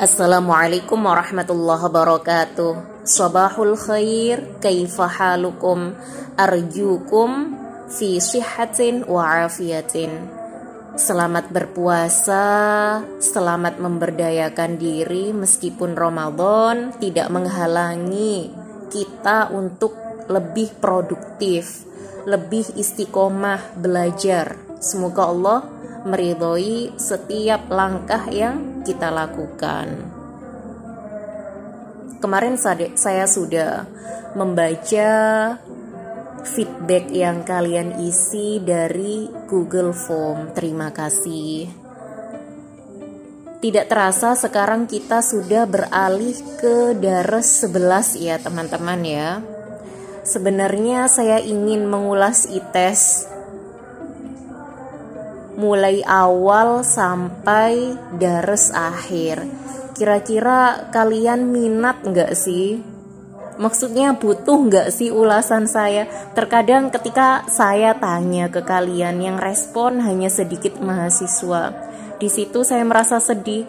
Assalamualaikum warahmatullahi wabarakatuh. Sabahul khair Kaifa halukum? Arjukum Fi sihatin wa afiatin Selamat berpuasa Selamat memberdayakan diri Meskipun Ramadan Tidak menghalangi Kita untuk lebih produktif Lebih istiqomah belajar Semoga Allah meridhoi setiap langkah yang kita lakukan. Kemarin saya sudah membaca feedback yang kalian isi dari Google Form. Terima kasih. Tidak terasa sekarang kita sudah beralih ke dares 11 ya teman-teman ya. Sebenarnya saya ingin mengulas ITES mulai awal sampai dares akhir. Kira-kira kalian minat nggak sih? Maksudnya butuh nggak sih ulasan saya? Terkadang ketika saya tanya ke kalian yang respon hanya sedikit mahasiswa. Di situ saya merasa sedih.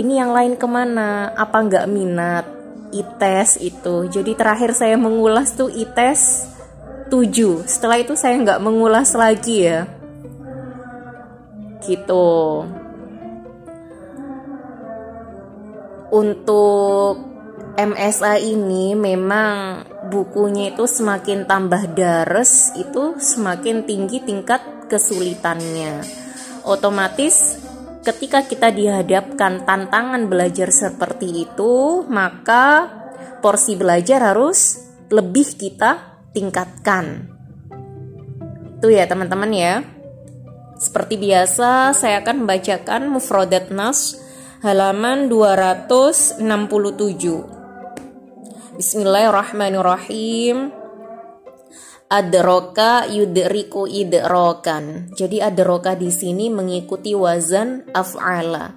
Ini yang lain ke mana? Apa nggak minat? ITES itu. Jadi terakhir saya mengulas tuh ITES 7. Setelah itu saya nggak mengulas lagi ya gitu untuk MSA ini memang bukunya itu semakin tambah dares itu semakin tinggi tingkat kesulitannya otomatis ketika kita dihadapkan tantangan belajar seperti itu maka porsi belajar harus lebih kita tingkatkan itu ya teman-teman ya seperti biasa, saya akan membacakan Mufrodat Nas halaman 267. Bismillahirrahmanirrahim. Adroka yudriku idrokan. Jadi adroka di sini mengikuti wazan af'ala.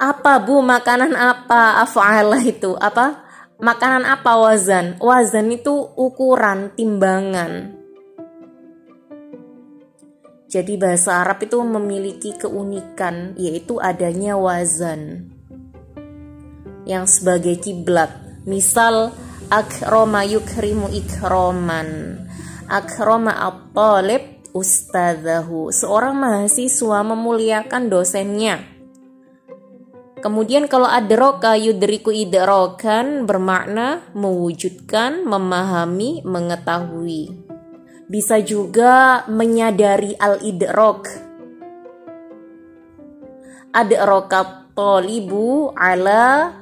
Apa bu makanan apa af'ala itu? Apa? Makanan apa wazan? Wazan itu ukuran, timbangan. Jadi bahasa Arab itu memiliki keunikan yaitu adanya wazan yang sebagai kiblat. Misal akroma yukrimu ikroman. Akroma at-talib ustadzahu. Seorang mahasiswa memuliakan dosennya. Kemudian kalau adroka yudriku idrokan bermakna mewujudkan, memahami, mengetahui bisa juga menyadari al-idrok. Adrokat tolibu ala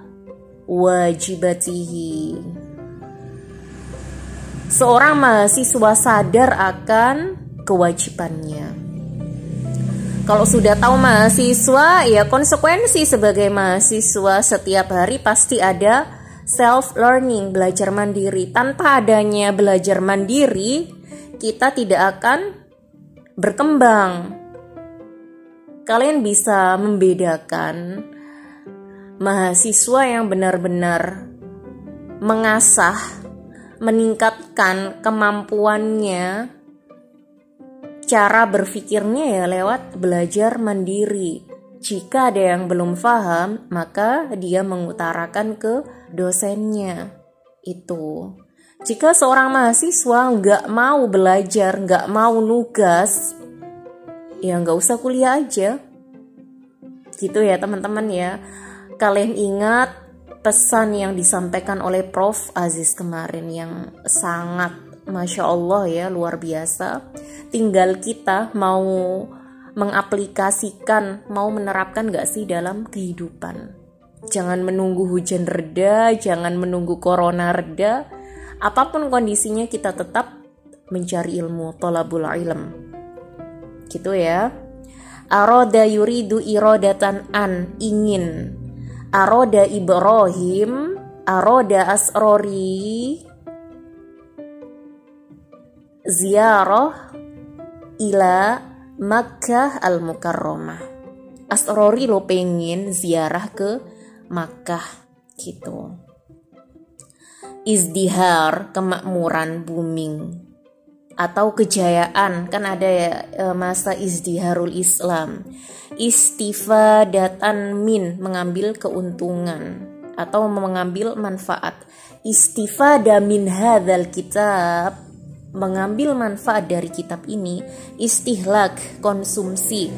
wajibatihi. Seorang mahasiswa sadar akan kewajibannya. Kalau sudah tahu mahasiswa, ya konsekuensi sebagai mahasiswa setiap hari pasti ada self learning, belajar mandiri. Tanpa adanya belajar mandiri, kita tidak akan berkembang. Kalian bisa membedakan mahasiswa yang benar-benar mengasah, meningkatkan kemampuannya, cara berpikirnya ya lewat belajar mandiri. Jika ada yang belum paham, maka dia mengutarakan ke dosennya. Itu. Jika seorang mahasiswa nggak mau belajar, nggak mau nugas, ya nggak usah kuliah aja. Gitu ya teman-teman ya. Kalian ingat pesan yang disampaikan oleh Prof. Aziz kemarin yang sangat Masya Allah ya luar biasa. Tinggal kita mau mengaplikasikan, mau menerapkan gak sih dalam kehidupan. Jangan menunggu hujan reda, jangan menunggu corona reda, apa pun kondisinya kita tetap mencari ilmu tolabul ilm gitu ya aroda yuridu irodatan an ingin aroda Ibrahim aroda asrori ziarah ila Makkah al Mukarramah asrori lo pengen ziarah ke Makkah gitu. Izdihar kemakmuran booming atau kejayaan. Kan ada ya e, masa izdiharul Islam. Istifadatan min mengambil keuntungan atau mengambil manfaat. Istifada min hadzal kitab mengambil manfaat dari kitab ini. Istihlak konsumsi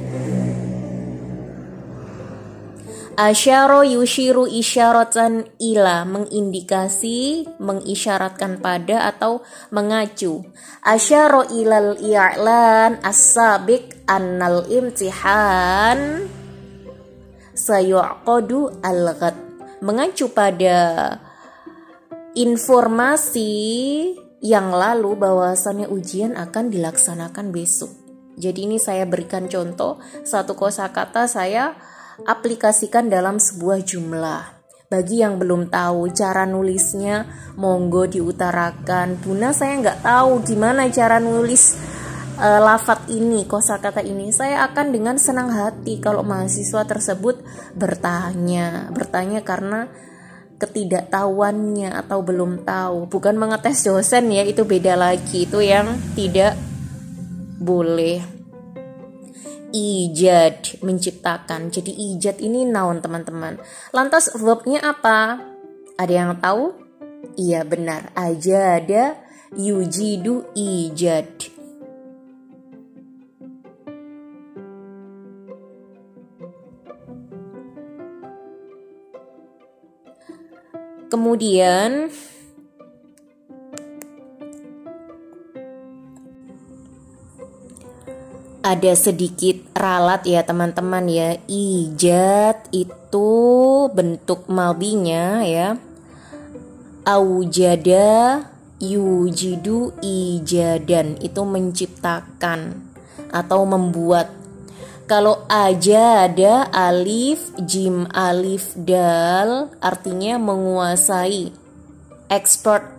Asyaro yushiru isyaratan ila mengindikasi, mengisyaratkan pada atau mengacu. Asyaro ilal i'lan as-sabiq annal imtihan sayu'qadu al-ghad. Mengacu pada informasi yang lalu bahwasannya ujian akan dilaksanakan besok. Jadi ini saya berikan contoh satu kosakata saya aplikasikan dalam sebuah jumlah. Bagi yang belum tahu cara nulisnya, monggo diutarakan. Buna saya nggak tahu gimana cara nulis uh, lafat ini, kosakata ini. Saya akan dengan senang hati kalau mahasiswa tersebut bertanya, bertanya karena ketidaktahuannya atau belum tahu. Bukan mengetes dosen ya, itu beda lagi. Itu yang tidak boleh ijad menciptakan. Jadi ijad ini noun teman-teman? Lantas verbnya apa? Ada yang tahu? Iya benar. Aja ada yujidu ijad. Kemudian ada sedikit ralat ya teman-teman ya. Ijat itu bentuk malbinya ya. Aujada yujidu ijadan. Itu menciptakan atau membuat. Kalau aja ada alif jim alif dal artinya menguasai. Expert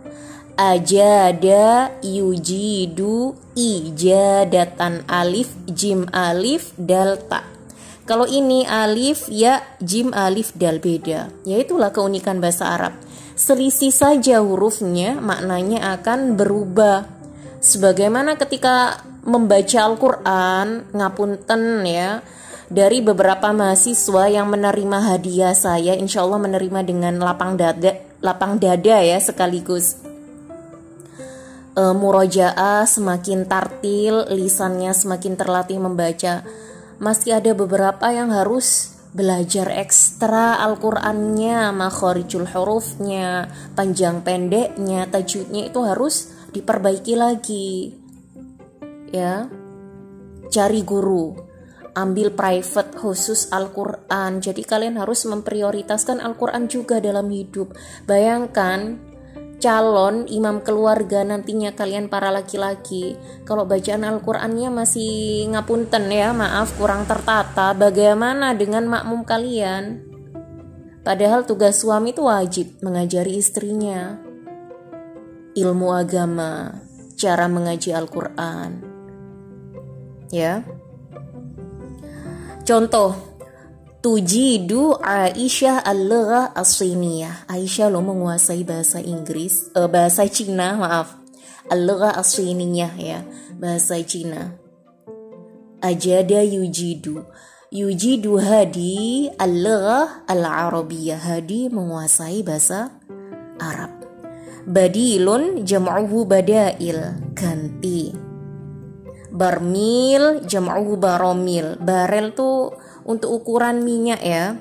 ajada yujidu ijadatan alif jim alif delta kalau ini alif ya jim alif dal beda. Yaitulah keunikan bahasa Arab. Selisih saja hurufnya maknanya akan berubah. Sebagaimana ketika membaca Al-Qur'an ngapunten ya dari beberapa mahasiswa yang menerima hadiah saya insya Allah menerima dengan lapang dada lapang dada ya sekaligus e, murojaah semakin tartil, lisannya semakin terlatih membaca. Masih ada beberapa yang harus belajar ekstra Al-Qur'annya, makhorijul hurufnya, panjang pendeknya, tajudnya itu harus diperbaiki lagi. Ya. Cari guru, ambil private khusus Al-Quran. Jadi kalian harus memprioritaskan Al-Quran juga dalam hidup. Bayangkan calon imam keluarga nantinya kalian para laki-laki. Kalau bacaan Al-Qur'annya masih ngapunten ya maaf kurang tertata bagaimana dengan makmum kalian? Padahal tugas suami itu wajib mengajari istrinya. Ilmu agama cara mengaji Al-Qur'an. Ya. Contoh tujidu Aisyah al-lugha as-siniyah. Aisyah lo menguasai bahasa Inggris, uh, bahasa Cina, maaf. Al-lugha as-siniyah ya, bahasa Cina. Ajada yujidu. Yujidu hadi al-lugha al-arabiyah. Hadi menguasai bahasa Arab. Badilun jam'uhu badail, ganti. Barmil jam'uhu baromil. Barel tuh untuk ukuran minyak ya.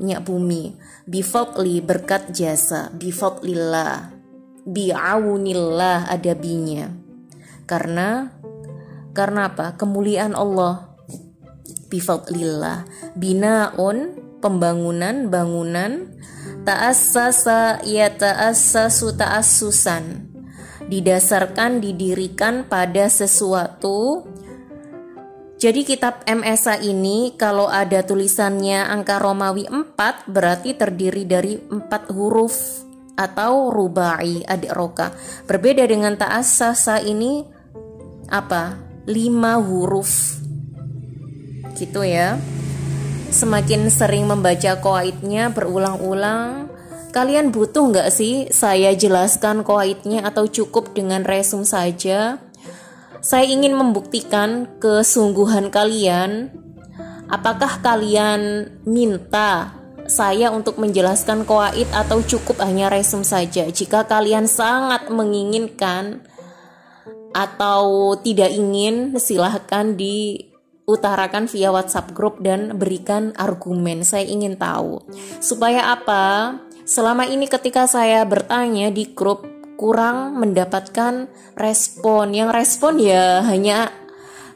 Minyak bumi. Bifadli berkat jasa. Bifadlillah. Bi'aunillah ada binya. Karena karena apa? Kemuliaan Allah. Bifadlillah. Binaun pembangunan bangunan. Ta'assasa ya ta'assasu ta'assusan. Didasarkan didirikan pada sesuatu jadi kitab MSA ini kalau ada tulisannya angka Romawi 4 berarti terdiri dari 4 huruf atau rubai adik roka. Berbeda dengan ta'asasa ini apa? 5 huruf. Gitu ya. Semakin sering membaca koaitnya berulang-ulang Kalian butuh nggak sih saya jelaskan koaitnya atau cukup dengan resum saja? Saya ingin membuktikan kesungguhan kalian. Apakah kalian minta saya untuk menjelaskan koait atau cukup hanya resum saja? Jika kalian sangat menginginkan atau tidak ingin, silahkan diutarakan via WhatsApp grup dan berikan argumen. Saya ingin tahu supaya apa? Selama ini ketika saya bertanya di grup kurang mendapatkan respon. Yang respon ya hanya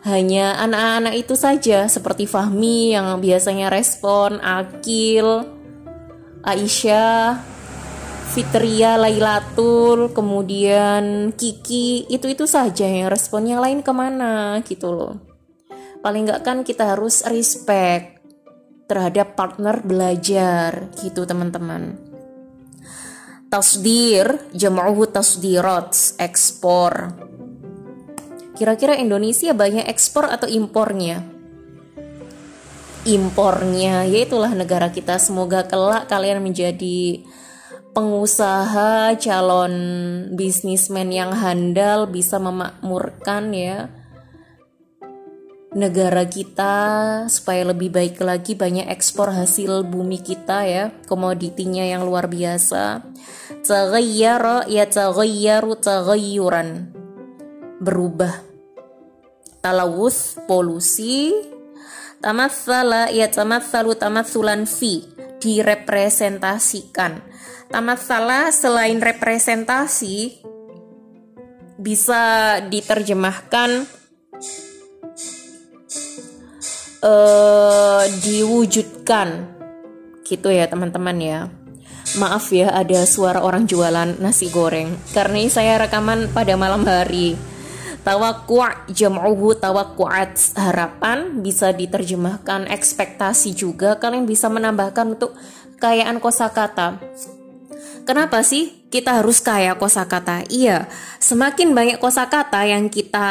hanya anak-anak itu saja seperti Fahmi yang biasanya respon, Akil, Aisyah, Fitria, Lailatul, kemudian Kiki, itu-itu saja yang respon yang lain ke mana gitu loh. Paling nggak kan kita harus respect terhadap partner belajar gitu teman-teman tasdir jam'uhu tasdirat ekspor. Kira-kira Indonesia banyak ekspor atau impornya? Impornya yaitulah negara kita. Semoga kelak kalian menjadi pengusaha calon bisnismen yang handal bisa memakmurkan ya negara kita supaya lebih baik lagi banyak ekspor hasil bumi kita ya komoditinya yang luar biasa. Taghayyara ya taghayyaru taghayyuran. Berubah. Talawus polusi. Tamatsala ya tamatsalu tamatsulan fi. Direpresentasikan. Tamatsala selain representasi bisa diterjemahkan uh, diwujudkan. Gitu ya teman-teman ya. Maaf ya ada suara orang jualan nasi goreng. Karena ini saya rekaman pada malam hari. Tawakku jam'uhu tawakkuat harapan bisa diterjemahkan ekspektasi juga. Kalian bisa menambahkan untuk kekayaan kosakata Kenapa sih kita harus kaya kosakata? Iya, semakin banyak kosakata yang kita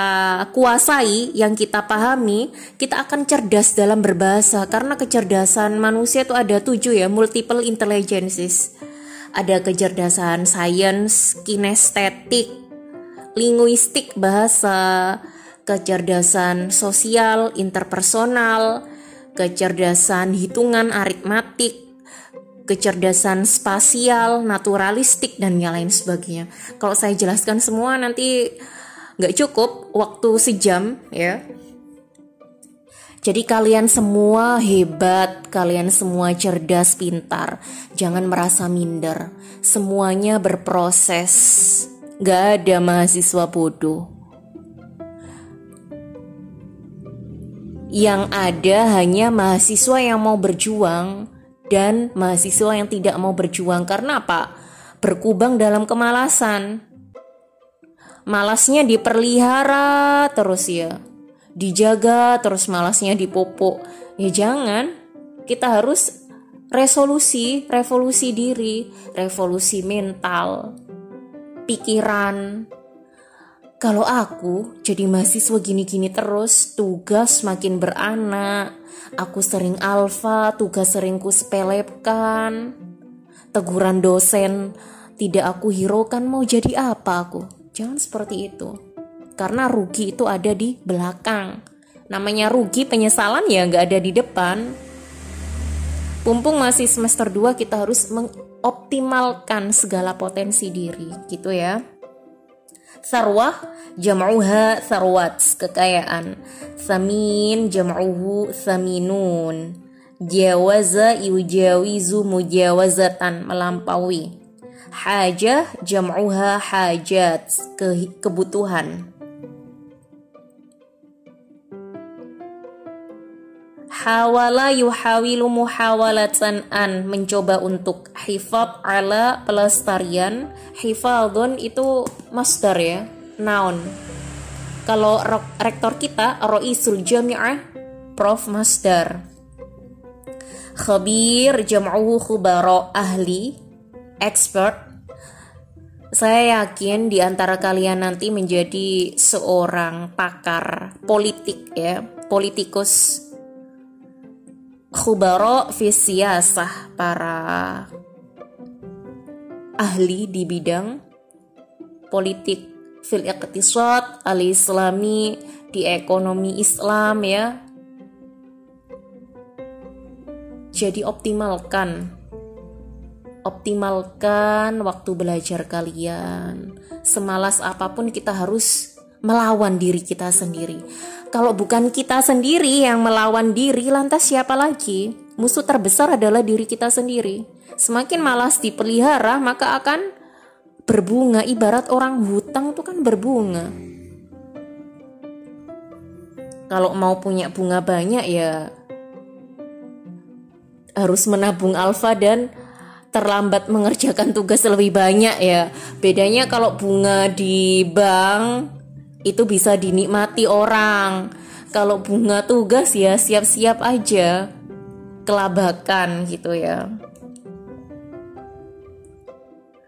kuasai, yang kita pahami, kita akan cerdas dalam berbahasa karena kecerdasan manusia itu ada tujuh ya, multiple intelligences. Ada kecerdasan sains, kinestetik, linguistik bahasa, kecerdasan sosial, interpersonal, kecerdasan hitungan aritmatik, kecerdasan spasial, naturalistik, dan yang lain sebagainya. Kalau saya jelaskan semua nanti nggak cukup waktu sejam ya. Jadi kalian semua hebat, kalian semua cerdas, pintar. Jangan merasa minder. Semuanya berproses. Gak ada mahasiswa bodoh. Yang ada hanya mahasiswa yang mau berjuang, dan mahasiswa yang tidak mau berjuang karena apa? Berkubang dalam kemalasan. Malasnya diperlihara terus ya. Dijaga terus malasnya dipopok. Ya jangan. Kita harus resolusi, revolusi diri, revolusi mental, pikiran, kalau aku jadi mahasiswa gini-gini terus, tugas makin beranak, aku sering alfa, tugas sering ku sepelekan, teguran dosen tidak aku hiraukan mau jadi apa aku. Jangan seperti itu. Karena rugi itu ada di belakang. Namanya rugi penyesalan ya nggak ada di depan. Pumpung masih semester 2 kita harus mengoptimalkan segala potensi diri gitu ya. Sarwah jam'uha sarwat kekayaan. Samin jam'uhu saminun. Jawaza yujawizu mujawazatan melampaui. Hajah jam'uha hajat ke kebutuhan. Hawala yuhawilu muhawalatan an mencoba untuk hifad ala pelestarian. Hifadun itu masdar ya noun kalau rektor kita Roisul Jami'ah Prof Masdar. Khabir jam'uhu khubaro ahli expert. Saya yakin di antara kalian nanti menjadi seorang pakar politik ya politikus khubaro fi siyasah para ahli di bidang politik fil iqtisad al-islami di ekonomi Islam ya. Jadi optimalkan optimalkan waktu belajar kalian. Semalas apa pun kita harus melawan diri kita sendiri. Kalau bukan kita sendiri yang melawan diri, lantas siapa lagi? Musuh terbesar adalah diri kita sendiri. Semakin malas dipelihara, maka akan berbunga ibarat orang hutang itu kan berbunga. Kalau mau punya bunga banyak ya harus menabung alfa dan terlambat mengerjakan tugas lebih banyak ya. Bedanya kalau bunga di bank itu bisa dinikmati orang. Kalau bunga tugas ya siap-siap aja. Kelabakan gitu ya.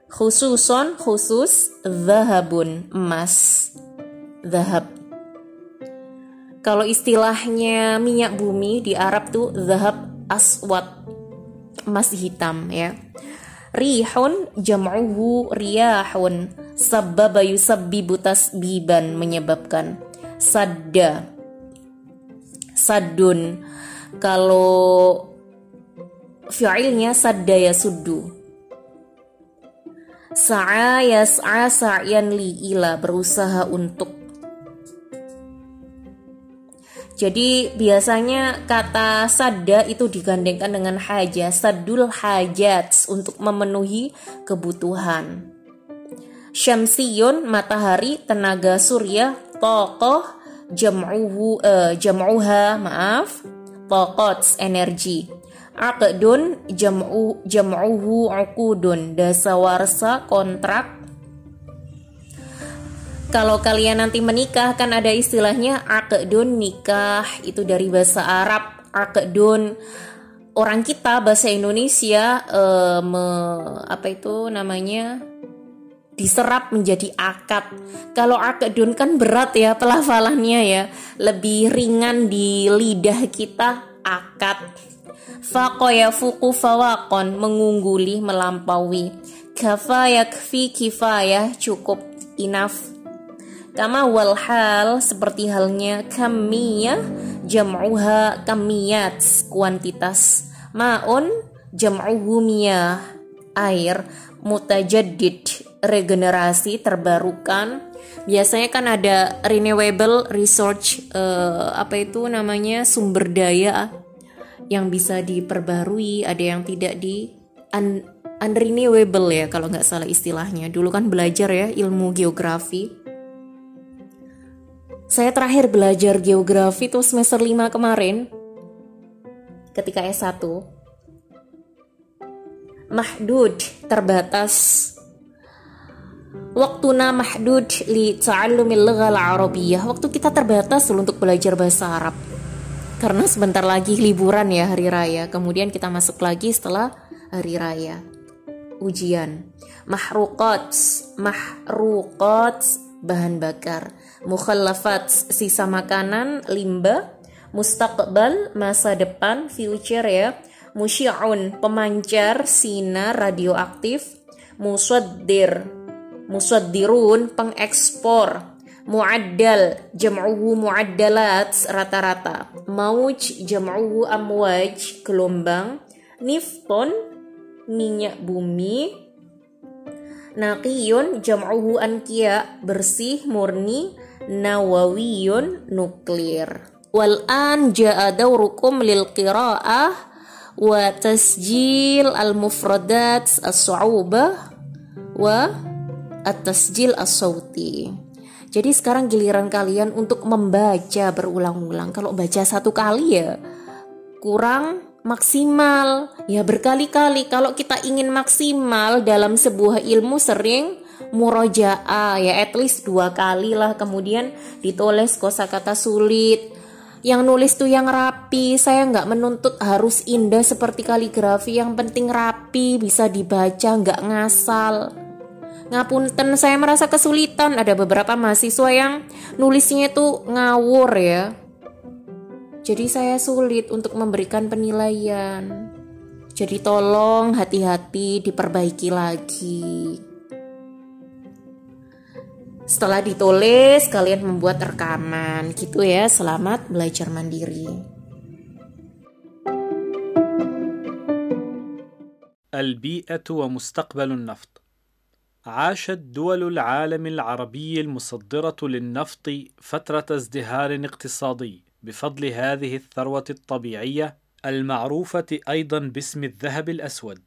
Khususon khusus zahabun emas. Zahab. Kalau istilahnya minyak bumi di Arab tuh zahab aswad. Emas hitam ya. Rihun jam'uhu riyahun sabbaba yusabbibu tasbiban menyebabkan sadda. Sadun kalau fi'ilnya sadda ya suddu. Sa'a yas'a sa'yan ila berusaha untuk. Jadi biasanya kata sadda itu digandengkan dengan haja, sadul hajat untuk memenuhi kebutuhan. Syamsiyun matahari tenaga surya tokoh jam'uhu uh, jam'uha maaf tokots energi. Aqdun jam'u jam'uhu uqudun dasawarsa kontrak. Kalau kalian nanti menikah kan ada istilahnya aqdun nikah. Itu dari bahasa Arab aqdun. Orang kita bahasa Indonesia eh, me, apa itu namanya diserap menjadi akad. Kalau akadun kan berat ya pelafalannya ya, lebih ringan di lidah kita akad. Faqo fuku fawakon mengungguli melampaui. Kafa yakfi kifayah cukup enough. Kama wal hal seperti halnya kamiyah jam'uha kamiyat kuantitas. Ma'un jam'uhu miyah air mutajaddid regenerasi terbarukan biasanya kan ada renewable research uh, apa itu namanya sumber daya yang bisa diperbarui, ada yang tidak di un, unrenewable ya kalau nggak salah istilahnya. Dulu kan belajar ya ilmu geografi. Saya terakhir belajar geografi tuh semester 5 kemarin ketika S1. Mahdud, terbatas. Waktuna mahdud li ta'allumil lughal. Waktu kita terbatas untuk belajar bahasa Arab karena sebentar lagi liburan ya hari raya. Kemudian kita masuk lagi setelah hari raya. Ujian. Mahruqat, mahruqat bahan bakar. Mukhallafat sisa makanan, limbah. Mustaqbal masa depan, future ya. Musyi'un pemancar sinar radioaktif. Musaddir musaddirun pengekspor. Muaddal jam'uhu muaddalat rata-rata. Mauj jam'uhu amwaj gelombang. Nifton minyak bumi. Naqiyun jam'uhu ankia bersih murni. Nawawiyun nuklir. Wal an ja'a dawrukum lil qira'ah wa tasjil al mufradat as-su'ubah wa at-tasjil as-sauti. Jadi sekarang giliran kalian untuk membaca berulang-ulang. Kalau baca satu kali ya kurang maksimal. Ya berkali-kali. Kalau kita ingin maksimal dalam sebuah ilmu sering murojaah. Ya at least dua kali lah kemudian ditulis kosakata sulit. Yang nulis tuh yang rapi. Saya nggak menuntut harus indah seperti kaligrafi. Yang penting rapi bisa dibaca nggak ngasal ngapunten saya merasa kesulitan ada beberapa mahasiswa yang nulisnya itu ngawur ya jadi saya sulit untuk memberikan penilaian Jadi tolong hati-hati diperbaiki lagi. Setelah ditulis, kalian membuat rekaman gitu ya. Selamat belajar mandiri. البيئة ومستقبل النفط عاشت دول العالم العربي المصدرة للنفط فترة ازدهار اقتصادي بفضل هذه الثروة الطبيعية المعروفة أيضا باسم الذهب الأسود.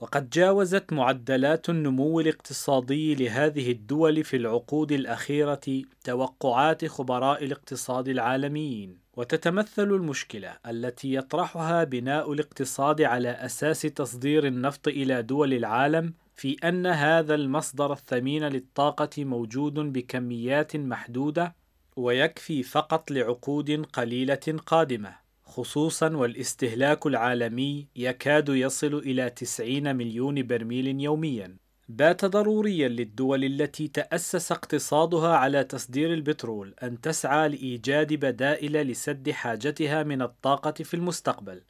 وقد جاوزت معدلات النمو الاقتصادي لهذه الدول في العقود الأخيرة توقعات خبراء الاقتصاد العالميين. وتتمثل المشكلة التي يطرحها بناء الاقتصاد على أساس تصدير النفط إلى دول العالم في أن هذا المصدر الثمين للطاقة موجود بكميات محدودة ويكفي فقط لعقود قليلة قادمة. خصوصا والاستهلاك العالمي يكاد يصل إلى 90 مليون برميل يوميا. بات ضروريا للدول التي تأسس اقتصادها على تصدير البترول أن تسعى لإيجاد بدائل لسد حاجتها من الطاقة في المستقبل.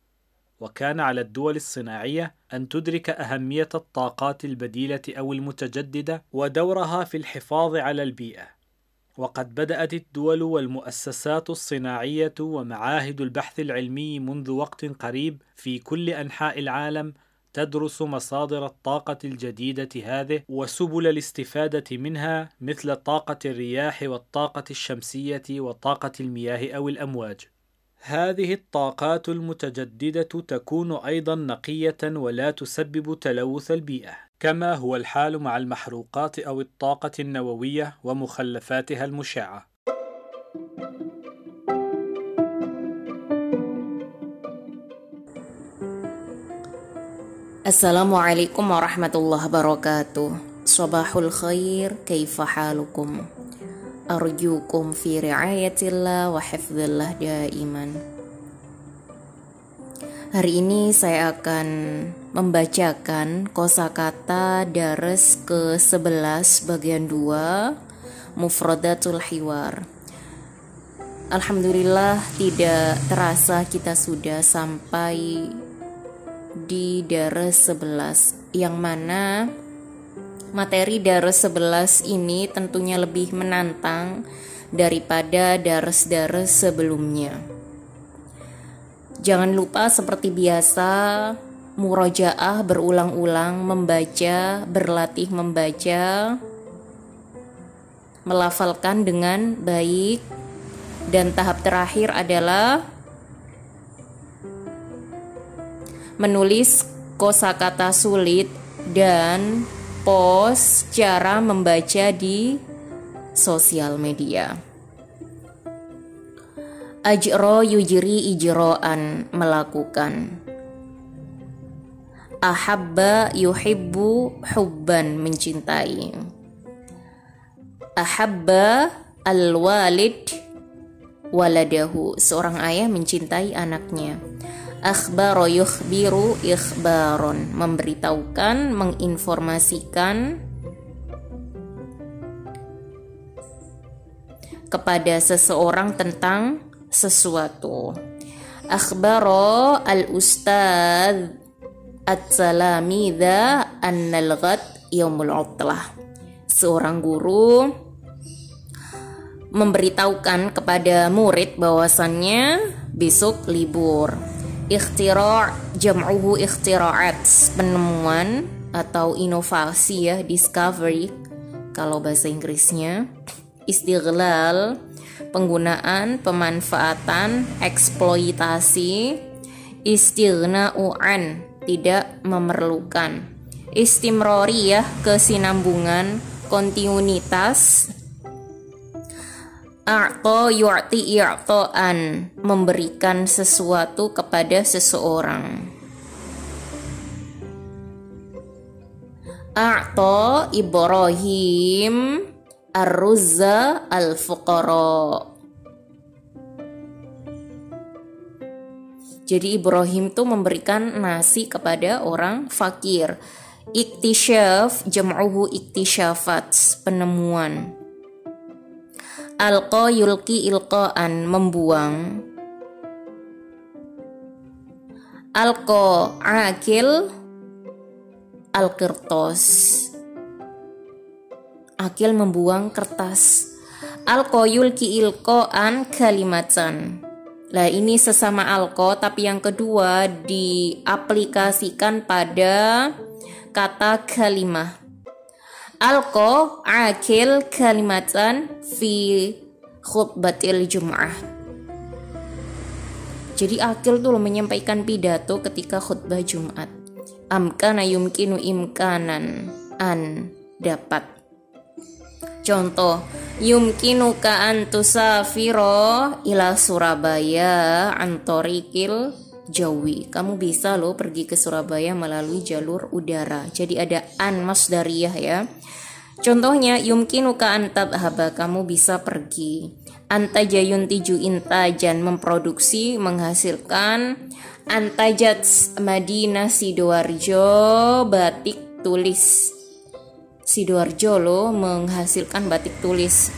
وكان على الدول الصناعية أن تدرك أهمية الطاقات البديلة أو المتجددة ودورها في الحفاظ على البيئة وقد بدأت الدول والمؤسسات الصناعية ومعاهد البحث العلمي منذ وقت قريب في كل أنحاء العالم تدرس مصادر الطاقة الجديدة هذه وسبل الاستفادة منها مثل طاقة الرياح والطاقة الشمسية وطاقة المياه أو الأمواج. هذه الطاقات المتجددة تكون أيضا نقية ولا تسبب تلوث البيئة، كما هو الحال مع المحروقات أو الطاقة النووية ومخلفاتها المشعة. Assalamualaikum warahmatullahi wabarakatuh. Sabahul khair, kaifa halukum? Arjukum fi riayatillah wa hifdzillah daiman. Hari ini saya akan membacakan kosakata dares ke-11 bagian 2 Mufradatul Hiwar. Alhamdulillah tidak terasa kita sudah sampai di Dares 11 yang mana materi Dares 11 ini tentunya lebih menantang daripada Dares-Dares sebelumnya. Jangan lupa seperti biasa murojaah berulang-ulang membaca, berlatih membaca, melafalkan dengan baik dan tahap terakhir adalah menulis kosakata sulit dan post cara membaca di sosial media. Ajro yujri ijroan melakukan. Ahabba yuhibbu hubban mencintai. Ahabba al-walid waladahu seorang ayah mencintai anaknya akhbaro yukhbiru ikhbaron memberitahukan menginformasikan kepada seseorang tentang sesuatu. Akhbaro al ustad at-salamidha annal ghad yaumul utlah. Seorang guru memberitahukan kepada murid bahwasannya besok libur ikhtira' jam'uhu ikhtira'at. Penemuan atau inovasi ya discovery kalau bahasa Inggrisnya. Istighlal penggunaan pemanfaatan eksploitasi. Istighna'u'an tidak memerlukan. Istimrori ya kesinambungan kontinuitas A'to yu'ti i'to'an Memberikan sesuatu kepada seseorang. A'to Ibrahim Ar-Ruzza al-Fuqara. Jadi Ibrahim tuh memberikan nasi kepada orang fakir. Iktisyaf jam'uhu iktisyafat penemuan Alqa yulki ilqaan membuang. Alko akil alkirtos akil membuang kertas. Alko yulki ilko an kalimatan. Nah ini sesama alko tapi yang kedua diaplikasikan pada kata kalimah. Alko akil kalimatan fi khutbatil jum'ah. Jadi akil tuh menyampaikan pidato ketika khutbah Jumat. Amkana yumkinu imkanan an dapat. Contoh, yumkinuka an tusafiro ila Surabaya antorikil jawi. Kamu bisa loh pergi ke Surabaya melalui jalur udara. Jadi ada an masdariyah ya. Contohnya yumkinuka an tadhaba kamu bisa pergi. Antajayun tiju intajan memproduksi menghasilkan antajat Madinah Sidoarjo batik tulis Sidoarjo lo menghasilkan batik tulis.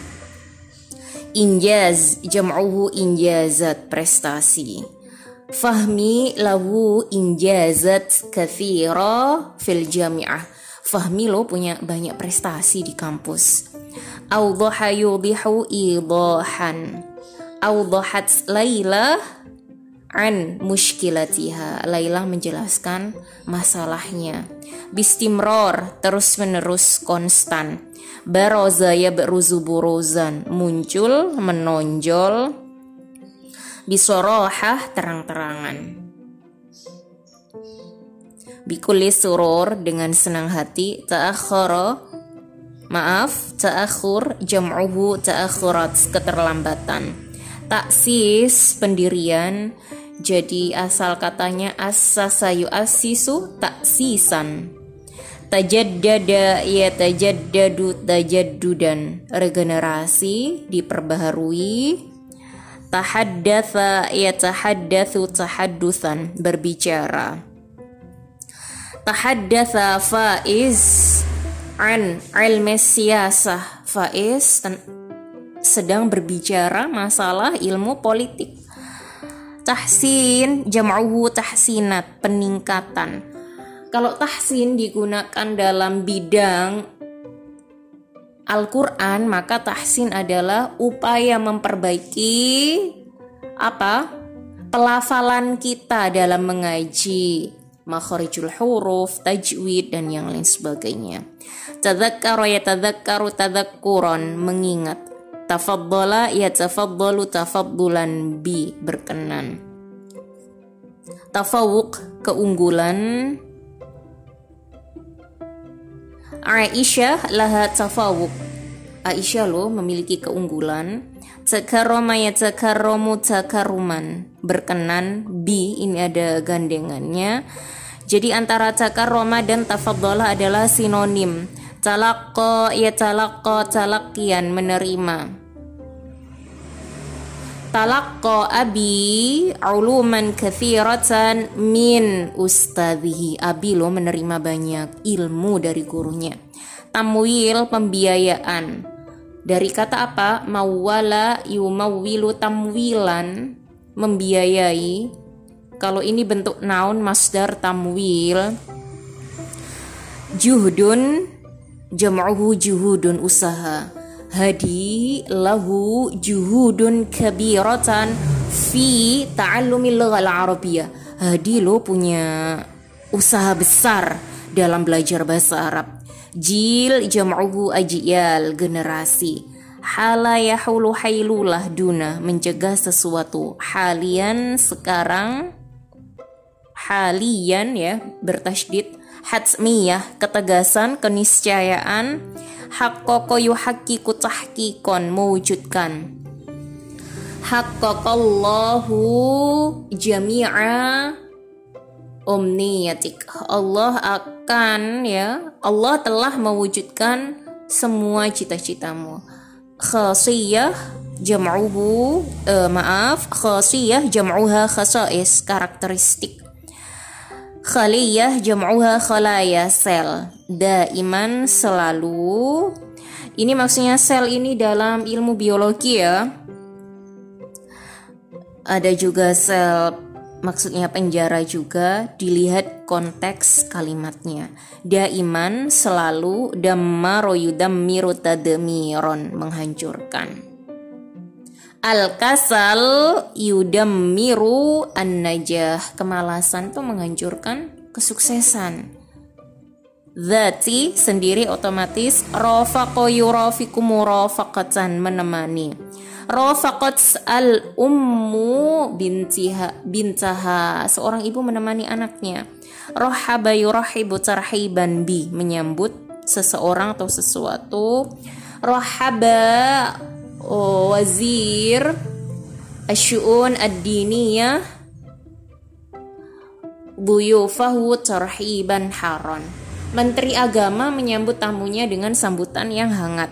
Injaz jam'uhu injazat prestasi. Fahmi lahu injazat kathira fil jami'ah. Fahmi lo punya banyak prestasi di kampus. Awdaha yudihu idahan. Awdahat Laila an muskilatiha. Laila menjelaskan masalahnya bistimror terus menerus konstan baroza ya beruzu buruzan muncul menonjol bisorohah terang-terangan bikuli surur dengan senang hati. Ta'akhara. Maaf. Ta'akhur. Jam'uhu ta'akhurat. Keterlambatan. Taksis pendirian. Jadi asal katanya asasa asisu taksisan tajaddada. Ya tajaddadu tajaddudan. Regenerasi. Diperbaharui. Tahaddatha. Ya tahaddathu tahaddusan. Berbicara tahaddatha faiz an ilmi siyasah. Faiz sedang berbicara masalah ilmu politik. Tahsin jam'uhu tahsinat peningkatan. Kalau tahsin digunakan dalam bidang Al-Quran, maka tahsin adalah upaya memperbaiki apa? Pelafalan kita dalam mengaji makharijul huruf, tajwid dan yang lain sebagainya. Tadzakkara ya tadzakkaru tadzakkuran mengingat. Tafaddala ya tafaddalu tafaddulan bi berkenan. Tafawuk keunggulan Aisyah laha tafawuk. Aisyah loh memiliki keunggulan. Takarrama ya takarromu takaruman. Berkenan, bi ini ada gandengannya. Jadi antara takarroma dan tafadhala adalah sinonim. Talakko ya talakko talakian menerima. Talakko abi uluman kathiratan min ustadhihi. Abi lo menerima banyak ilmu dari gurunya. Tamwil pembiayaan. Dari kata apa? Mawala yumawwilu tamwilan. Membiayai. Kalau ini bentuk naun masdar tamwil. Juhdun jam'uhu juhudun usaha hadi lahu juhudun kabiratan fi ta'allumil lughal arabiyyah. Hadi lo punya usaha besar dalam belajar bahasa Arab. Jil jam'uhu ajiyal generasi. Hala yahulu hailulah duna mencegah sesuatu. Halian sekarang halian ya bertasydid hatmiyah ketegasan keniscayaan haqqaqa yuhaqqiqu tahqiqan mewujudkan haqqaqallahu jami'a omniyatik Allah akan ya Allah telah mewujudkan semua cita-citamu khasiyah jam'uhu uh, maaf khasiyah jam'uha khasais karakteristik Khaliyah jam'uha khalaya sel. Daiman selalu. Ini maksudnya sel ini dalam ilmu biologi ya. Ada juga sel maksudnya penjara juga dilihat konteks kalimatnya. Daiman selalu dammaro yudammiru tadmiron menghancurkan. Al-kasal yudammiru an-najah. Kemalasan tuh menghancurkan kesuksesan. Zati sendiri otomatis rafaqo yurafiku murafaqatan menemani. Rafaqat al ummu bintiha bintaha seorang ibu menemani anaknya. Rohaba yurahibu tarhiban bi menyambut seseorang atau sesuatu. Rohaba wazir asyuun ad-diniyah buyufahu tarhiban haron. Menteri Agama menyambut tamunya dengan sambutan yang hangat.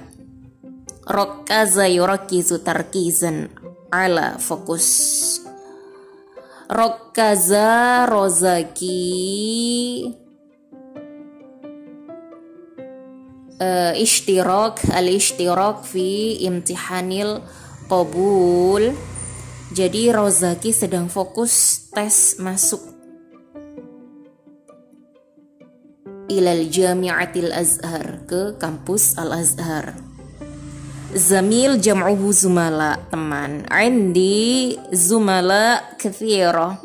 Tarkizan ala fokus. Rokaza rozaki uh, ishtirak al-ishtirak fi imtihanil qabul jadi Rozaki sedang fokus tes masuk ilal jami'atil azhar ke kampus al azhar zamil jam'uhu zumala teman. Indi zumala kathira.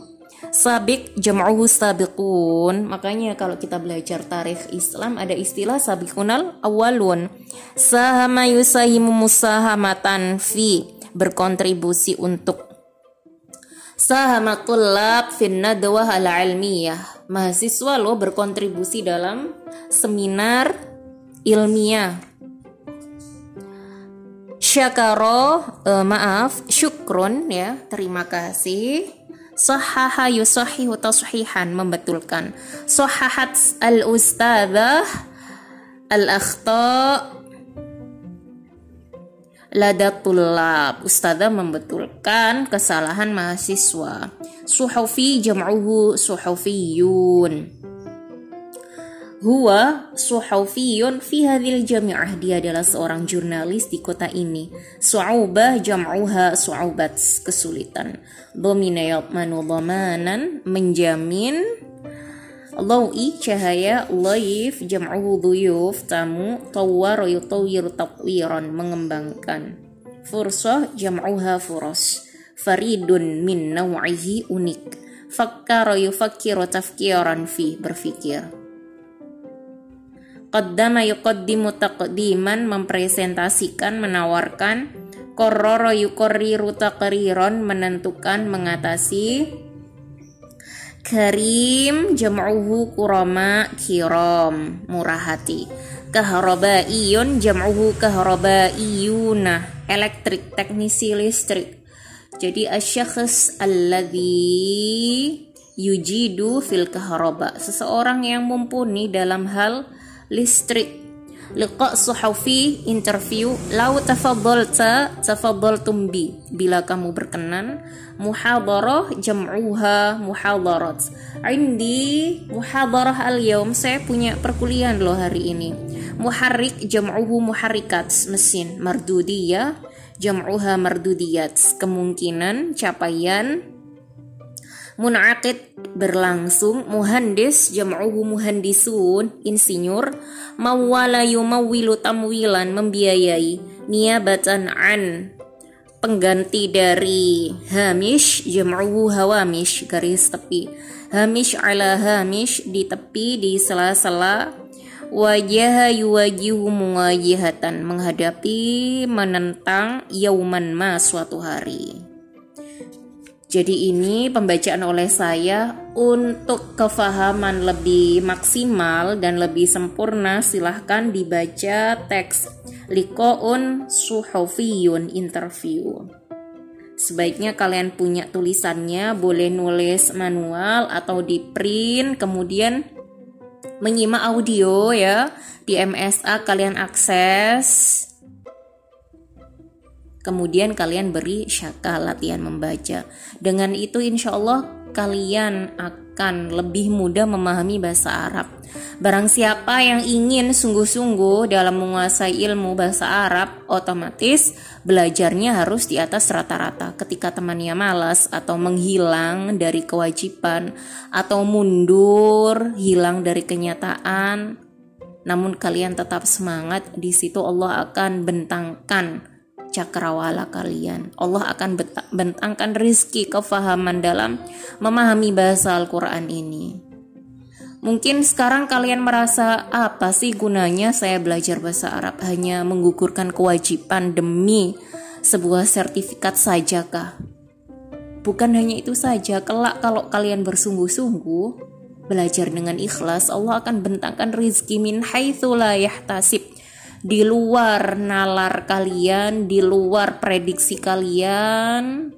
Sabik jam'uhu sabiqun. Makanya kalau kita belajar tarikh Islam ada istilah sabiqunal awalun. Sahama yusahimu musahamatan fi berkontribusi untuk. Sahama tullab fin nadwah al ilmiyah mahasiswa lo berkontribusi dalam seminar ilmiah syakaro uh, maaf syukrun ya terima kasih Sahaha yusahihu tashihan membetulkan. Sahahat al-ustadzah al-akhta ladatulab. Ustadzah membetulkan kesalahan mahasiswa. Suhufi jam'uhu suhufiyun. Huwa suhufiyun fi hadhil jami'ah. Dia adalah seorang jurnalis di kota ini. Su'ubah jam'uha su'ubat. Kesulitan. Domina yatmanu dhamanan. Menjamin. Lawi cahaya laif jam'uhu duyuf tamu tawwar yutawir tatwiran mengembangkan fursah jam'uha furos faridun min naw'ihi unik fakkara yufakkiru tafkiran fi berfikir Qaddama yuqaddimu taqdiman mempresentasikan, menawarkan. Kororo yukorriru taqriron menentukan, mengatasi. Karim jam'uhu kurama kiram murah hati. Kahrabaiyun jam'uhu kahrabaiyuna elektrik teknisi listrik. Jadi asyakhs alladhi yujidu fil kahraba seseorang yang mumpuni dalam hal listrik liqa suhufi interview. Lau tafadhalta tafadhaltum bi. Bila kamu berkenan muhadarah jam'uha muhadarat indi muhadarah al yaum saya punya perkuliahan loh hari ini. Muharrik jam'uhu muharrikat mesin mardudiyah. Jam'uha mardudiyat kemungkinan capaian munaqid berlangsung muhandis jam'uhu muhandisun insinyur mawwala yumawwilu tamwilan membiayai niabatan an pengganti dari hamish jam'uhu hawamish garis tepi. Hamish ala hamish di tepi di sela-sela. Wajah yuwajihu muwajihatan menghadapi menentang yauman ma suatu hari jadi ini pembacaan oleh saya untuk kefahaman lebih maksimal dan lebih sempurna silahkan dibaca teks Likoun Suhofiyun Interview. Sebaiknya kalian punya tulisannya, boleh nulis manual atau di print, kemudian menyimak audio ya. Di MSA kalian akses Kemudian kalian beri syaka latihan membaca. Dengan itu insya Allah kalian akan lebih mudah memahami bahasa Arab. Barang siapa yang ingin sungguh-sungguh dalam menguasai ilmu bahasa Arab, otomatis belajarnya harus di atas rata-rata. Ketika temannya malas atau menghilang dari kewajiban atau mundur, hilang dari kenyataan, namun kalian tetap semangat, di situ Allah akan bentangkan cakrawala kalian. Allah akan bentangkan rizki kefahaman dalam memahami bahasa Al-Quran ini. Mungkin sekarang kalian merasa apa sih gunanya saya belajar bahasa Arab hanya menggugurkan kewajiban demi sebuah sertifikat sajakah? Bukan hanya itu saja, kelak kalau kalian bersungguh-sungguh belajar dengan ikhlas, Allah akan bentangkan rizki min haitsu la yahtasib di luar nalar kalian, di luar prediksi kalian,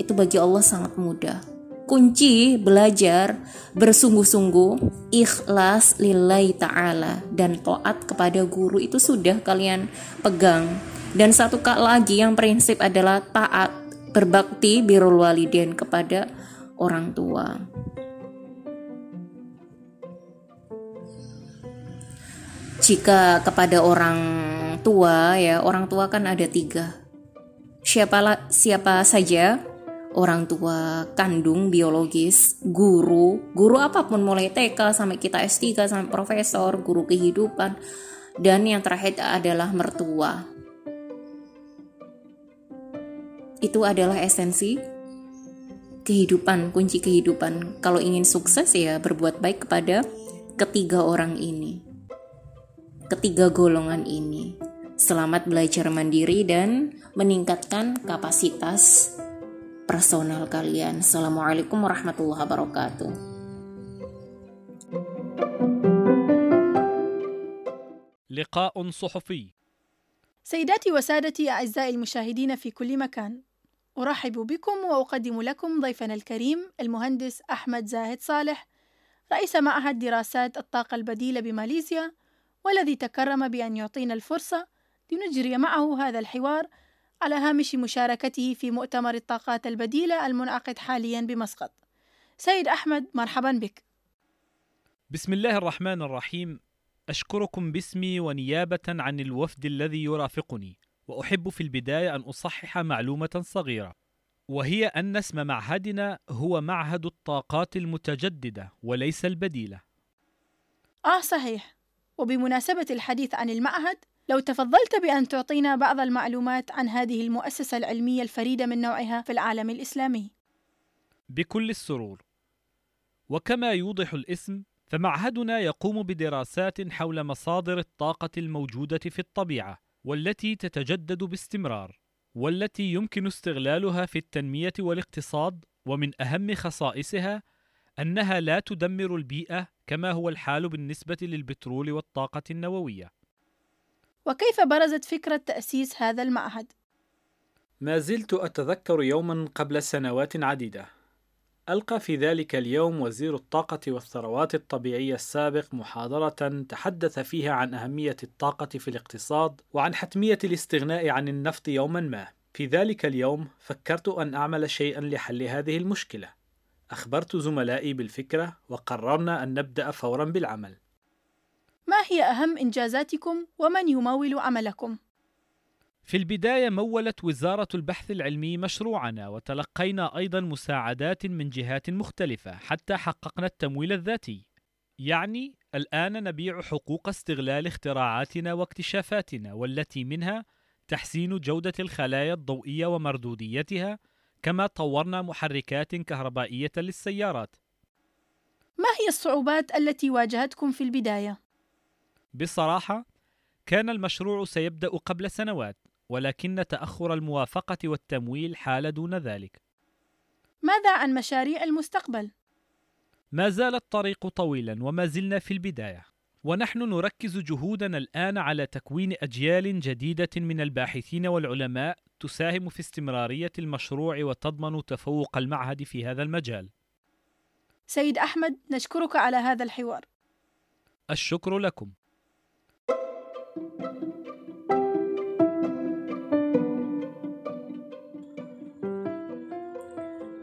itu bagi Allah sangat mudah. Kunci belajar bersungguh-sungguh, ikhlas lillahi ta'ala, dan to'at kepada guru itu sudah kalian pegang. Dan satu kak lagi yang prinsip adalah taat, berbakti birul walidin kepada orang tua. Jika kepada orang tua ya orang tua kan ada tiga. Siapa siapa saja orang tua kandung biologis guru guru apa pun mulai TK sampai kita S3 sampai profesor guru kehidupan dan yang terakhir adalah mertua. Itu adalah esensi kehidupan kunci kehidupan. Kalau ingin sukses ya berbuat baik kepada ketiga orang ini ketiga golongan ini. Selamat belajar mandiri dan meningkatkan kapasitas personal kalian. Assalamualaikum warahmatullahi wabarakatuh. لقاء صحفي سيداتي وسادتي أعزائي المشاهدين في كل مكان أرحب بكم وأقدم لكم ضيفنا الكريم المهندس أحمد زاهد صالح رئيس معهد دراسات الطاقة البديلة بماليزيا والذي تكرم بأن يعطينا الفرصة لنجري معه هذا الحوار على هامش مشاركته في مؤتمر الطاقات البديلة المنعقد حاليا بمسقط. سيد أحمد مرحبا بك. بسم الله الرحمن الرحيم أشكركم باسمي ونيابة عن الوفد الذي يرافقني وأحب في البداية أن أصحح معلومة صغيرة وهي أن اسم معهدنا هو معهد الطاقات المتجددة وليس البديلة آه صحيح وبمناسبة الحديث عن المعهد لو تفضلت بأن تعطينا بعض المعلومات عن هذه المؤسسة العلمية الفريدة من نوعها في العالم الإسلامي. بكل السرور. وكما يوضح الاسم فمعهدنا يقوم بدراسات حول مصادر الطاقة الموجودة في الطبيعة والتي تتجدد باستمرار والتي يمكن استغلالها في التنمية والاقتصاد ومن أهم خصائصها أنها لا تدمر البيئة كما هو الحال بالنسبة للبترول والطاقة النووية. وكيف برزت فكرة تأسيس هذا المعهد؟ ما زلت أتذكر يوما قبل سنوات عديدة. ألقى في ذلك اليوم وزير الطاقة والثروات الطبيعية السابق محاضرة تحدث فيها عن أهمية الطاقة في الاقتصاد وعن حتمية الاستغناء عن النفط يوما ما. في ذلك اليوم فكرت أن أعمل شيئا لحل هذه المشكلة. أخبرت زملائي بالفكرة وقررنا أن نبدأ فورا بالعمل. ما هي أهم إنجازاتكم ومن يمول عملكم؟ في البداية مولت وزارة البحث العلمي مشروعنا وتلقينا أيضا مساعدات من جهات مختلفة حتى حققنا التمويل الذاتي. يعني الآن نبيع حقوق استغلال اختراعاتنا واكتشافاتنا والتي منها تحسين جودة الخلايا الضوئية ومردوديتها كما طورنا محركات كهربائية للسيارات. ما هي الصعوبات التي واجهتكم في البداية؟ بصراحة كان المشروع سيبدأ قبل سنوات ولكن تأخر الموافقة والتمويل حال دون ذلك. ماذا عن مشاريع المستقبل؟ ما زال الطريق طويلا وما زلنا في البداية ونحن نركز جهودنا الآن على تكوين أجيال جديدة من الباحثين والعلماء تساهم في استمرارية المشروع وتضمن تفوق المعهد في هذا المجال. سيد أحمد نشكرك على هذا الحوار. الشكر لكم.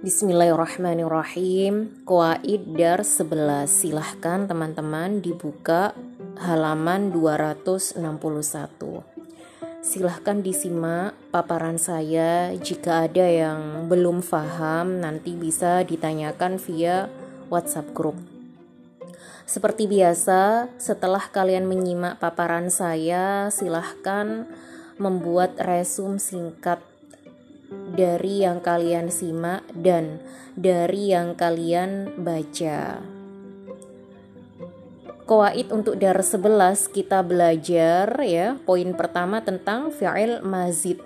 Bismillahirrahmanirrahim Kuaid Dar 11 Silahkan teman-teman dibuka halaman 261 Silahkan disimak paparan saya Jika ada yang belum paham nanti bisa ditanyakan via WhatsApp group seperti biasa, setelah kalian menyimak paparan saya, silahkan membuat resum singkat dari yang kalian simak dan dari yang kalian baca. Koaid untuk dar 11 kita belajar ya. Poin pertama tentang fi'il mazid.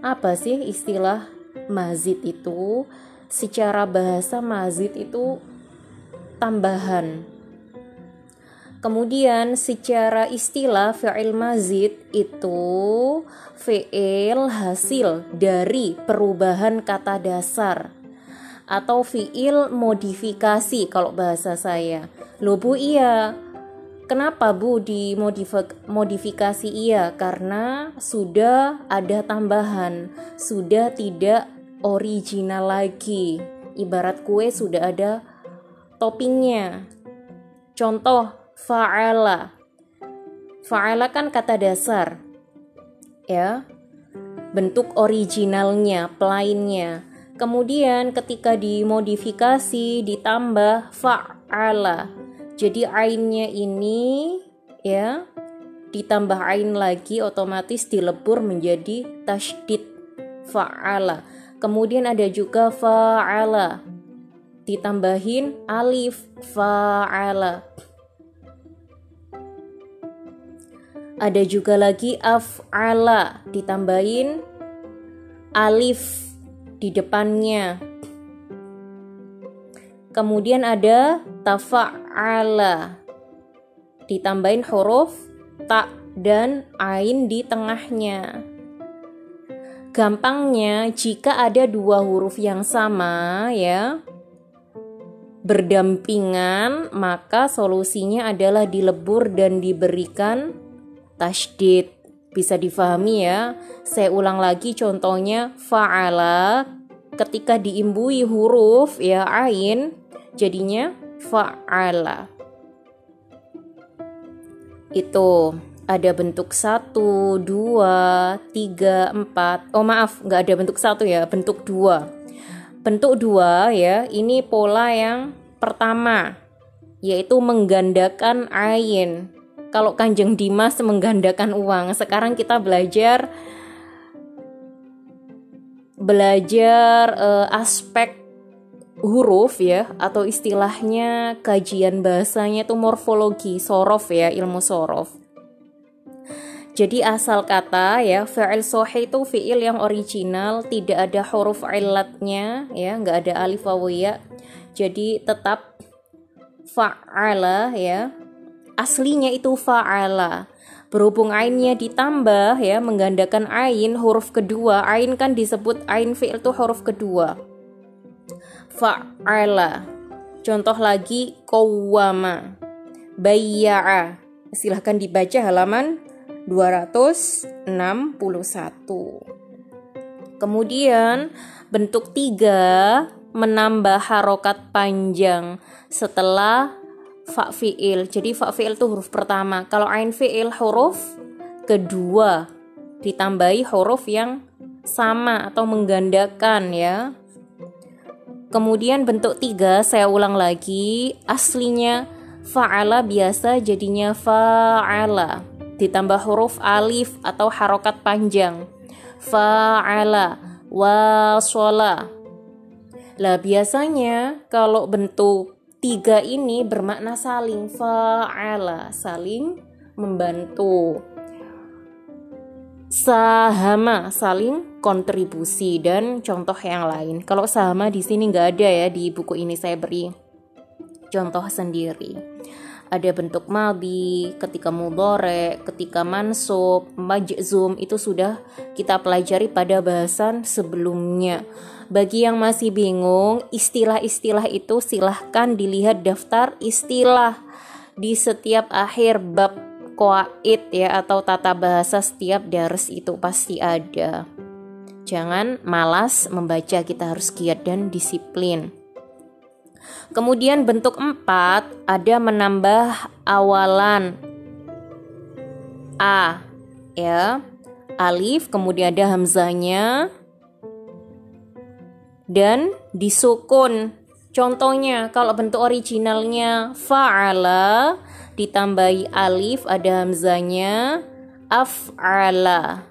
Apa sih istilah mazid itu? Secara bahasa mazid itu tambahan Kemudian secara istilah fi'il mazid itu fi'il hasil dari perubahan kata dasar atau fi'il modifikasi kalau bahasa saya. Loh Bu iya, kenapa Bu di modifikasi iya? Karena sudah ada tambahan, sudah tidak original lagi. Ibarat kue sudah ada toppingnya. Contoh fa'ala. Fa'ala kan kata dasar. Ya. Bentuk originalnya, plainnya. Kemudian ketika dimodifikasi ditambah fa'ala. Jadi ainnya ini ya ditambah ain lagi otomatis dilebur menjadi tasydid fa'ala. Kemudian ada juga fa'ala. Ditambahin alif fa'ala. Ada juga lagi af'ala ditambahin alif di depannya. Kemudian ada tafa'ala ditambahin huruf ta dan ain di tengahnya. Gampangnya jika ada dua huruf yang sama ya berdampingan maka solusinya adalah dilebur dan diberikan tasdid bisa difahami ya. Saya ulang lagi contohnya fa'ala ketika diimbui huruf ya ain jadinya fa'ala. Itu ada bentuk satu, dua, tiga, empat. Oh maaf, nggak ada bentuk satu ya, bentuk dua. Bentuk dua ya, ini pola yang pertama, yaitu menggandakan ain kalau Kanjeng Dimas menggandakan uang. Sekarang kita belajar belajar uh, aspek huruf ya atau istilahnya kajian bahasanya itu morfologi sorof ya ilmu sorof. Jadi asal kata ya fi'il sohe itu fi'il yang original tidak ada huruf ilatnya ya nggak ada alif wawiyah jadi tetap fa'ala ya aslinya itu fa'ala. Berhubung ainnya ditambah ya menggandakan ain huruf kedua, ain kan disebut ain fi'il itu huruf kedua. Fa'ala. Contoh lagi qawwama. Bayya'a. Silahkan dibaca halaman 261. Kemudian bentuk tiga menambah harokat panjang setelah fa fi'il. Jadi fa fi'il itu huruf pertama. Kalau ain fi'il huruf kedua ditambahi huruf yang sama atau menggandakan ya. Kemudian bentuk tiga saya ulang lagi aslinya fa'ala biasa jadinya fa'ala ditambah huruf alif atau harokat panjang fa'ala wasala lah biasanya kalau bentuk tiga ini bermakna saling fa'ala saling membantu. Sahama saling kontribusi dan contoh yang lain. Kalau sama di sini nggak ada ya di buku ini saya beri contoh sendiri. Ada bentuk mabi, ketika mudore, ketika mansub, majzum itu sudah kita pelajari pada bahasan sebelumnya. Bagi yang masih bingung, istilah-istilah itu silahkan dilihat daftar istilah di setiap akhir bab koait ya atau tata bahasa setiap dars itu pasti ada. Jangan malas membaca, kita harus giat dan disiplin. Kemudian bentuk empat ada menambah awalan A ya alif kemudian ada hamzanya dan disukun contohnya kalau bentuk originalnya fa'ala ditambahi alif ada hamzanya af'ala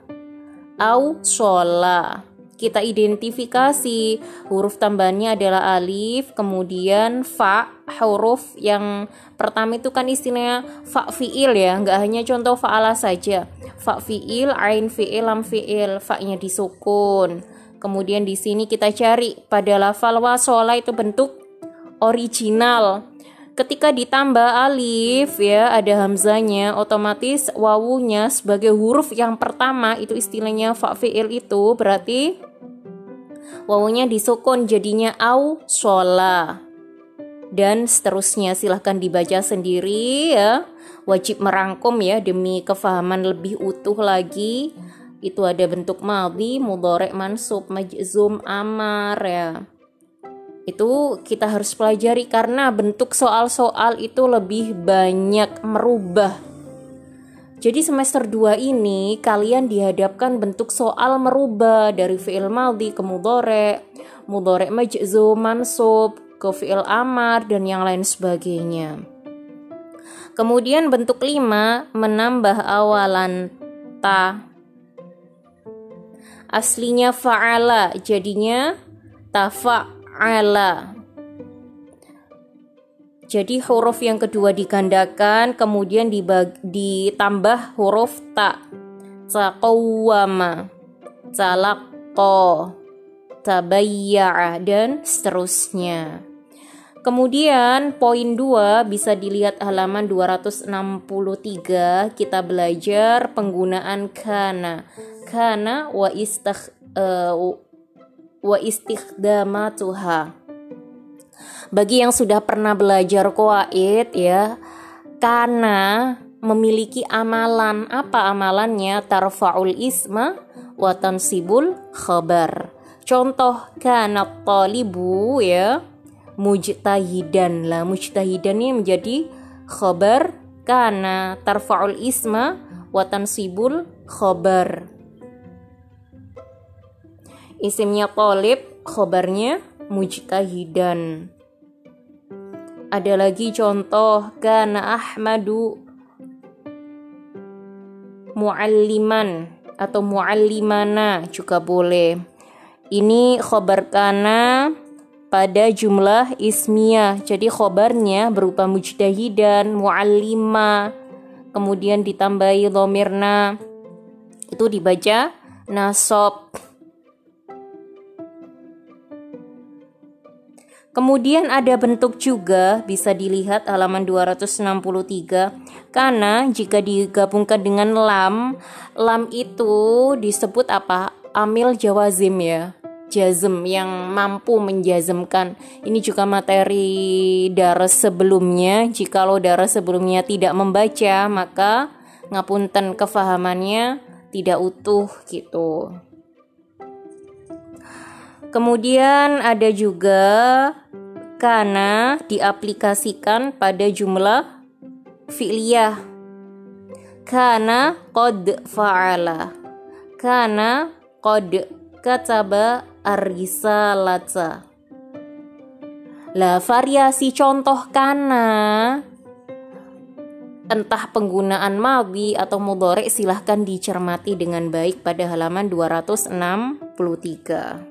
au shola. Kita identifikasi huruf tambahannya adalah alif, kemudian fa, huruf yang pertama itu kan istilahnya fa fiil ya, nggak hanya contoh fa'ala saja. Fa fiil, ain fiil, lam fiil, fa-nya disukun. Kemudian di sini kita cari pada lafal wasola itu bentuk original. Ketika ditambah alif ya ada hamzanya otomatis wawunya sebagai huruf yang pertama itu istilahnya fa fi'il itu berarti wawunya disukun jadinya au shola. Dan seterusnya silahkan dibaca sendiri ya. Wajib merangkum ya demi kefahaman lebih utuh lagi itu ada bentuk madhi, mudorek, mansub, majzum, amar ya itu kita harus pelajari karena bentuk soal-soal itu lebih banyak merubah. Jadi semester 2 ini kalian dihadapkan bentuk soal merubah dari fi'il maldi ke mudore, mudore majzum, mansub, ke fi'il amar dan yang lain sebagainya. Kemudian bentuk 5 menambah awalan ta. Aslinya fa'ala jadinya tafa ala. Jadi huruf yang kedua digandakan kemudian dibag, ditambah huruf ta. Taqawwama, talaqqa, tabayya'a dan seterusnya. Kemudian poin 2 bisa dilihat halaman 263 kita belajar penggunaan kana. Kana wa istakh uh, wa istikhdamatuha. Bagi yang sudah pernah belajar kuwait ya, karena memiliki amalan. Apa amalannya? Tarfa'ul isma wa tansibul khabar. Contoh kana talibu ya mujtahidan lah mujtahidan ini menjadi khabar kana tarfa'ul isma wa tansibul khabar Isimnya polib, khobarnya mujtahidan. Ada lagi contoh kana Ahmadu mualliman atau muallimana juga boleh. Ini khobar kana pada jumlah ismiyah. Jadi khobarnya berupa mujtahidan, muallima, kemudian ditambahi lomirna. Itu dibaca nasob. Kemudian ada bentuk juga bisa dilihat halaman 263 karena jika digabungkan dengan lam, lam itu disebut apa? Amil jawazim ya. Jazm yang mampu menjazmkan. Ini juga materi daras sebelumnya. Jikalau daras sebelumnya tidak membaca, maka ngapunten kefahamannya tidak utuh gitu. Kemudian ada juga karena diaplikasikan pada jumlah fi'liyah. Kana qad fa'ala. Kana qad kataba ar-risalata. Lah variasi contoh kana entah penggunaan madhi atau mudhari silahkan dicermati dengan baik pada halaman 263.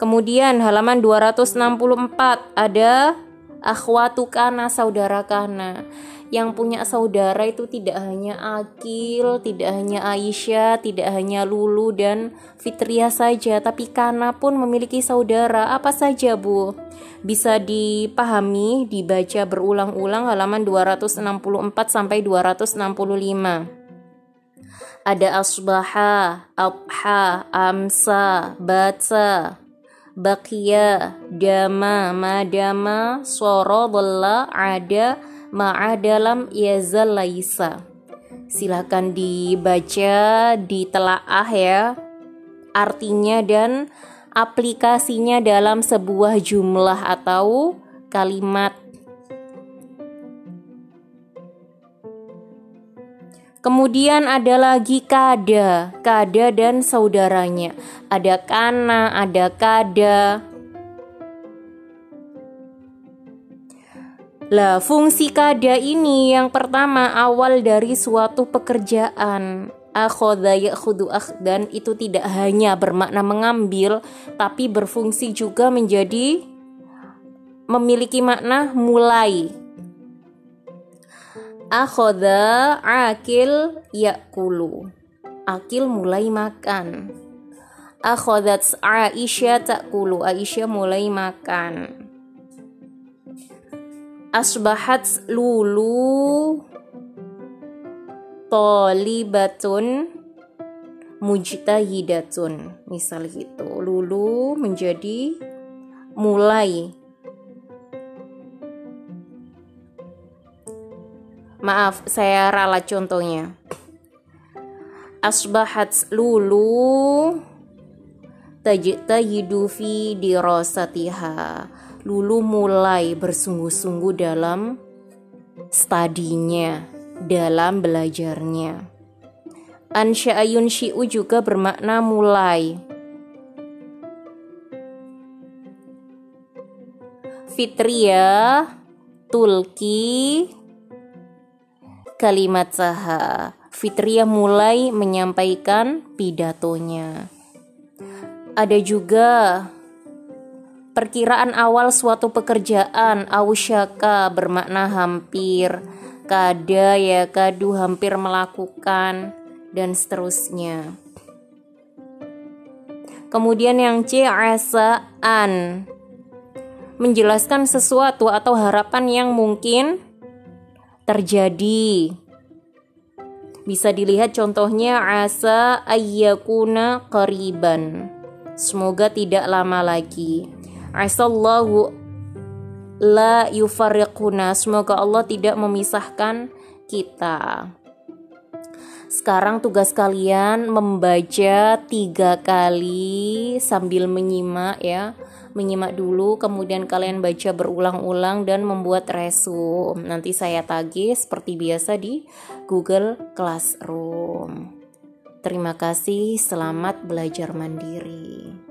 Kemudian halaman 264 ada akhwatu kana saudara kana yang punya saudara itu tidak hanya Akil, tidak hanya Aisyah, tidak hanya Lulu dan Fitria saja, tapi Kana pun memiliki saudara. Apa saja, Bu? Bisa dipahami, dibaca berulang-ulang halaman 264 sampai 265. Ada asbaha, abha, amsa, bata, bakia dama madama soro dhalla ada ma'a dalam yazal laisa silakan dibaca ditelaah ya artinya dan aplikasinya dalam sebuah jumlah atau kalimat. Kemudian ada lagi kada, kada dan saudaranya. Ada kana, ada kada. Lah, fungsi kada ini yang pertama awal dari suatu pekerjaan akhoda ya'khudu akhdan itu tidak hanya bermakna mengambil tapi berfungsi juga menjadi memiliki makna mulai akhoda akil yakulu. Akil mulai makan. Akhodat Aisyah takulu. Aisyah mulai makan. Asbahat lulu tolibatun mujtahidatun. Misal gitu. Lulu menjadi mulai maaf saya ralat contohnya asbahat lulu tajtahidu fi dirasatiha lulu mulai bersungguh-sungguh dalam studinya dalam belajarnya. Ansya'ayun syi'u juga bermakna mulai. Fitria tulki kalimat saha. Fitria mulai menyampaikan pidatonya. Ada juga perkiraan awal suatu pekerjaan ausyaka bermakna hampir kada ya kadu hampir melakukan dan seterusnya. Kemudian yang C asaan menjelaskan sesuatu atau harapan yang mungkin terjadi. Bisa dilihat contohnya asa ayyakuna qariban. Semoga tidak lama lagi. Asallahu la yufarriquna. Semoga Allah tidak memisahkan kita. Sekarang tugas kalian membaca tiga kali sambil menyimak ya. Menyimak dulu, kemudian kalian baca berulang-ulang dan membuat resum. Nanti saya tagih seperti biasa di Google Classroom. Terima kasih, selamat belajar mandiri.